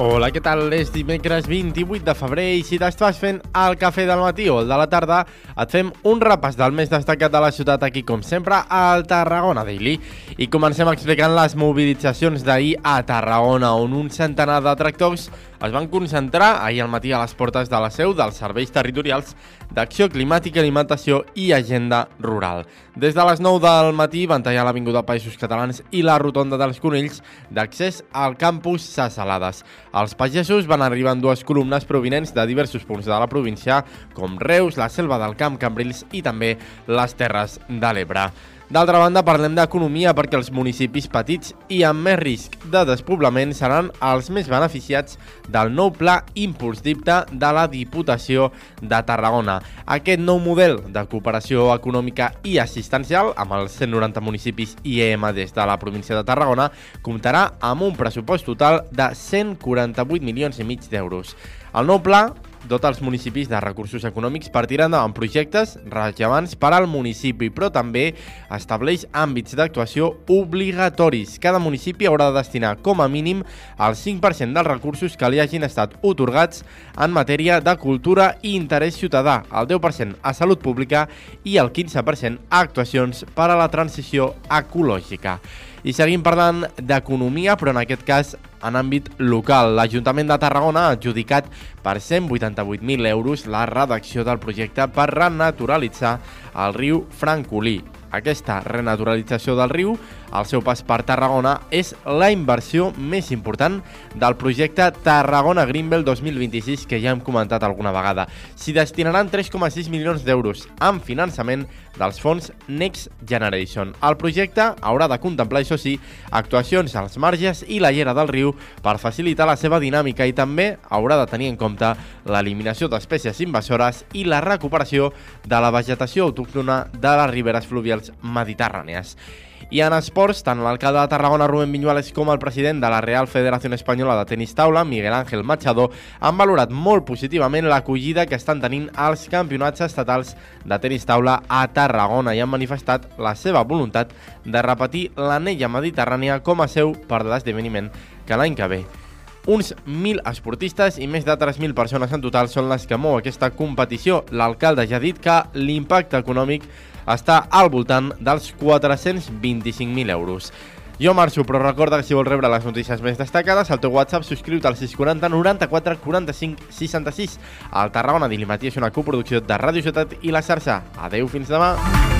Hola, què tal? És dimecres 28 de febrer i si t'estàs fent el cafè del matí o el de la tarda, et fem un repàs del més destacat de la ciutat aquí, com sempre, al Tarragona Daily. I comencem explicant les mobilitzacions d'ahir a Tarragona, on un centenar de tractors es van concentrar ahir al matí a les portes de la seu dels serveis territorials d'Acció Climàtica, Alimentació i Agenda Rural. Des de les 9 del matí van tallar l'Avinguda Països Catalans i la Rotonda dels Conills d'accés al campus Sasalades. Els pagesos van arribar en dues columnes provinents de diversos punts de la província, com Reus, la Selva del Camp, Cambrils i també les Terres de l'Ebre. D'altra banda, parlem d'economia perquè els municipis petits i amb més risc de despoblament seran els més beneficiats del nou pla Impuls Dipte de la Diputació de Tarragona. Aquest nou model de cooperació econòmica i assistencial amb els 190 municipis IEM des de la província de Tarragona comptarà amb un pressupost total de 148 milions i mig d'euros. El nou pla dota els municipis de recursos econòmics per tirar endavant projectes rellevants per al municipi, però també estableix àmbits d'actuació obligatoris. Cada municipi haurà de destinar com a mínim el 5% dels recursos que li hagin estat otorgats en matèria de cultura i interès ciutadà, el 10% a salut pública i el 15% a actuacions per a la transició ecològica. I seguim parlant d'economia, però en aquest cas en àmbit local. L'Ajuntament de Tarragona ha adjudicat per 188.000 euros la redacció del projecte per renaturalitzar el riu Francolí. Aquesta renaturalització del riu, al seu pas per Tarragona, és la inversió més important del projecte Tarragona Greenbelt 2026 que ja hem comentat alguna vegada. S'hi destinaran 3,6 milions d'euros amb finançament dels fons Next Generation. El projecte haurà de contemplar, això sí, actuacions als marges i la llera del riu per facilitar la seva dinàmica i també haurà de tenir en compte l'eliminació d'espècies invasores i la recuperació de la vegetació autòctona de les riberes fluvials mediterrànies. I en esports, tant l'alcalde de Tarragona, Rubén Viñuales, com el president de la Real Federació Espanyola de Tenis Taula, Miguel Ángel Machado, han valorat molt positivament l'acollida que estan tenint els campionats estatals de tenis taula a Tarragona i han manifestat la seva voluntat de repetir l'anella mediterrània com a seu per l'esdeveniment que l'any que ve. Uns 1.000 esportistes i més de 3.000 persones en total són les que mou aquesta competició. L'alcalde ja ha dit que l'impacte econòmic està al voltant dels 425.000 euros. Jo marxo, però recorda que si vols rebre les notícies més destacades, al teu WhatsApp subscriu-te al 640 94 45 66. El Tarragona Dilimatí és una coproducció de Ràdio Ciutat i la xarxa. Adeu, fins demà!